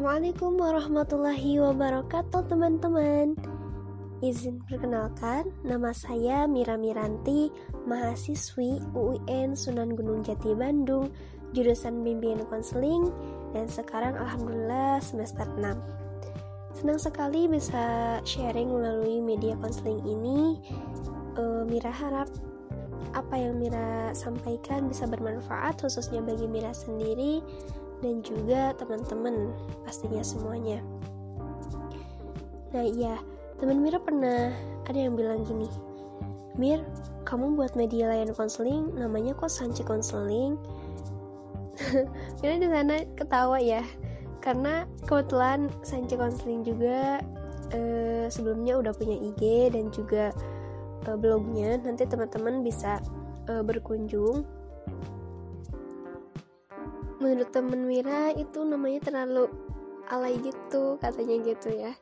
Assalamualaikum warahmatullahi wabarakatuh teman-teman. Izin perkenalkan, nama saya Mira Miranti, mahasiswi UIN Sunan Gunung Jati Bandung, jurusan bimbingan konseling, dan sekarang Alhamdulillah semester 6 Senang sekali bisa sharing melalui media konseling ini. Uh, Mira harap apa yang Mira sampaikan bisa bermanfaat khususnya bagi Mira sendiri dan juga teman-teman pastinya semuanya. Nah iya, teman Mira pernah ada yang bilang gini, Mir, kamu buat media layanan konseling, namanya kok Sanci Konseling? Mira di sana ketawa ya, karena kebetulan Sanci Konseling juga eh, sebelumnya udah punya IG dan juga eh, blognya. Nanti teman-teman bisa eh, berkunjung menurut temen Mira itu namanya terlalu alay gitu katanya gitu ya.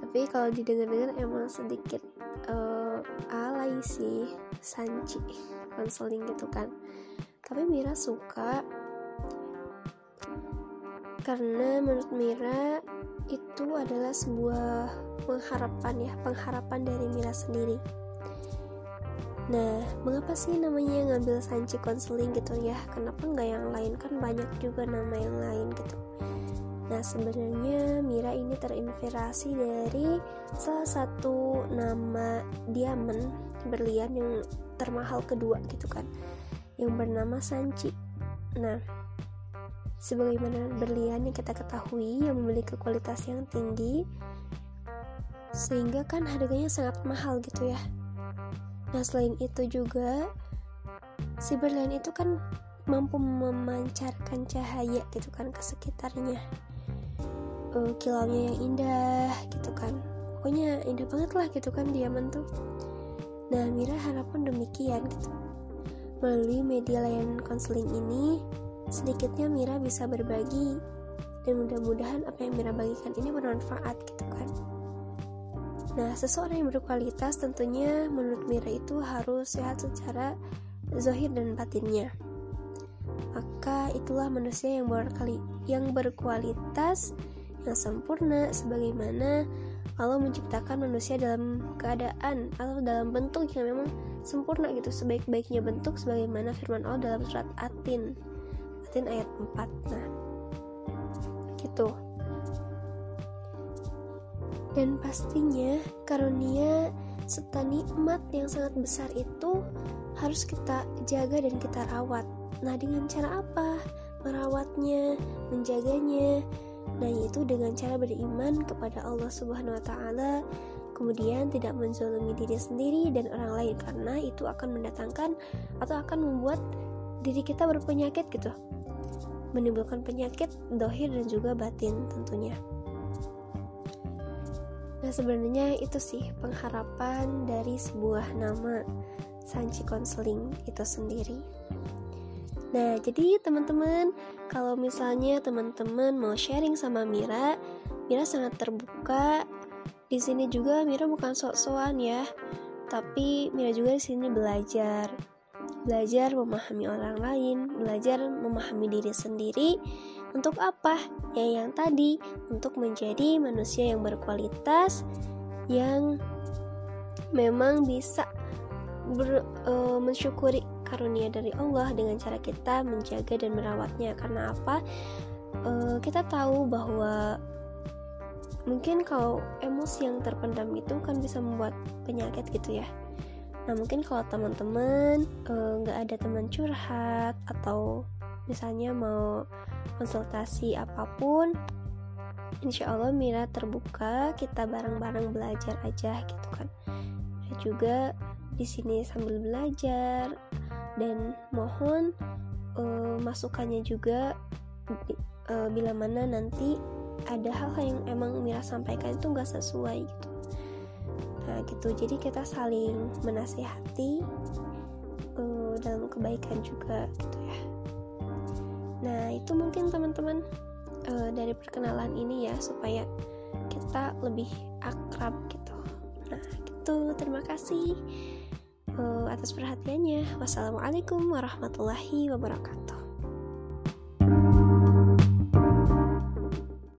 Tapi kalau didengar-dengar emang sedikit uh, alay sih sanci konseling gitu kan. Tapi Mira suka. Karena menurut Mira itu adalah sebuah pengharapan ya pengharapan dari Mira sendiri Nah, mengapa sih namanya ngambil Sanci Konseling gitu ya? Kenapa nggak yang lain? Kan banyak juga nama yang lain gitu. Nah, sebenarnya Mira ini terinspirasi dari salah satu nama diamond berlian yang termahal kedua gitu kan, yang bernama Sanci. Nah, sebagaimana berlian yang kita ketahui yang memiliki kualitas yang tinggi, sehingga kan harganya sangat mahal gitu ya Nah selain itu juga si berlian itu kan mampu memancarkan cahaya gitu kan ke sekitarnya. Uh, kilaunya yang indah gitu kan. Pokoknya indah banget lah gitu kan diamond tuh. Nah Mira harapan demikian gitu. Melalui media layanan konseling ini sedikitnya Mira bisa berbagi. Dan mudah-mudahan apa yang Mira bagikan ini bermanfaat gitu kan Nah, seseorang yang berkualitas tentunya menurut Mira itu harus sehat secara zahir dan batinnya. Maka itulah manusia yang berkali yang berkualitas yang sempurna sebagaimana Allah menciptakan manusia dalam keadaan atau dalam bentuk yang memang sempurna gitu sebaik-baiknya bentuk sebagaimana firman Allah dalam surat Atin Atin ayat 4 nah gitu dan pastinya karunia serta nikmat yang sangat besar itu harus kita jaga dan kita rawat. Nah, dengan cara apa? Merawatnya, menjaganya. Nah, yaitu dengan cara beriman kepada Allah Subhanahu wa taala, kemudian tidak menzalimi diri sendiri dan orang lain karena itu akan mendatangkan atau akan membuat diri kita berpenyakit gitu. Menimbulkan penyakit dohir dan juga batin tentunya. Nah sebenarnya itu sih pengharapan dari sebuah nama Sanci Konseling itu sendiri. Nah jadi teman-teman kalau misalnya teman-teman mau sharing sama Mira, Mira sangat terbuka. Di sini juga Mira bukan sok-sokan ya, tapi Mira juga di sini belajar belajar memahami orang lain, belajar memahami diri sendiri, untuk apa? Ya yang tadi, untuk menjadi manusia yang berkualitas yang memang bisa ber, uh, mensyukuri karunia dari Allah dengan cara kita menjaga dan merawatnya. Karena apa? Uh, kita tahu bahwa mungkin kalau emosi yang terpendam itu kan bisa membuat penyakit gitu ya. Nah mungkin kalau teman-teman nggak uh, ada teman curhat atau misalnya mau konsultasi apa pun insya Allah Mira terbuka kita bareng-bareng belajar aja gitu kan. Dan juga di sini sambil belajar dan mohon uh, masukannya juga uh, bila mana nanti ada hal-hal yang emang Mira sampaikan itu nggak sesuai gitu. Nah gitu. Jadi kita saling menasehati uh, dalam kebaikan juga gitu ya Nah, itu mungkin teman-teman uh, dari perkenalan ini ya supaya kita lebih akrab gitu. Nah, gitu. Terima kasih uh, atas perhatiannya. Wassalamualaikum warahmatullahi wabarakatuh.